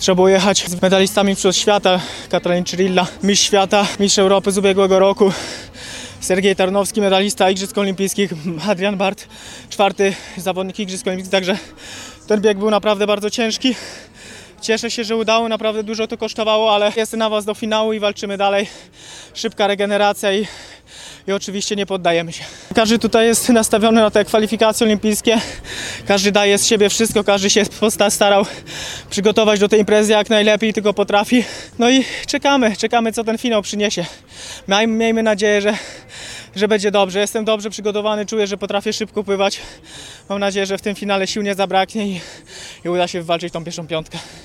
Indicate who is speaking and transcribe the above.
Speaker 1: Trzeba było jechać z medalistami przez świata, Katalin Czyrilla, mistrz świata, mistrz Europy z ubiegłego roku, Sergiej Tarnowski, medalista Igrzysk Olimpijskich, Adrian Bart, czwarty zawodnik Igrzysk Olimpijskich, także ten bieg był naprawdę bardzo ciężki. Cieszę się, że udało, naprawdę dużo to kosztowało, ale jestem na Was do finału i walczymy dalej. Szybka regeneracja i, i oczywiście nie poddajemy się. Każdy tutaj jest nastawiony na te kwalifikacje olimpijskie. Każdy daje z siebie wszystko, każdy się starał przygotować do tej imprezy jak najlepiej tylko potrafi. No i czekamy, czekamy co ten finał przyniesie. Miejmy nadzieję, że, że będzie dobrze. Jestem dobrze przygotowany, czuję, że potrafię szybko pływać. Mam nadzieję, że w tym finale sił nie zabraknie i, i uda się wywalczyć tą pierwszą piątkę.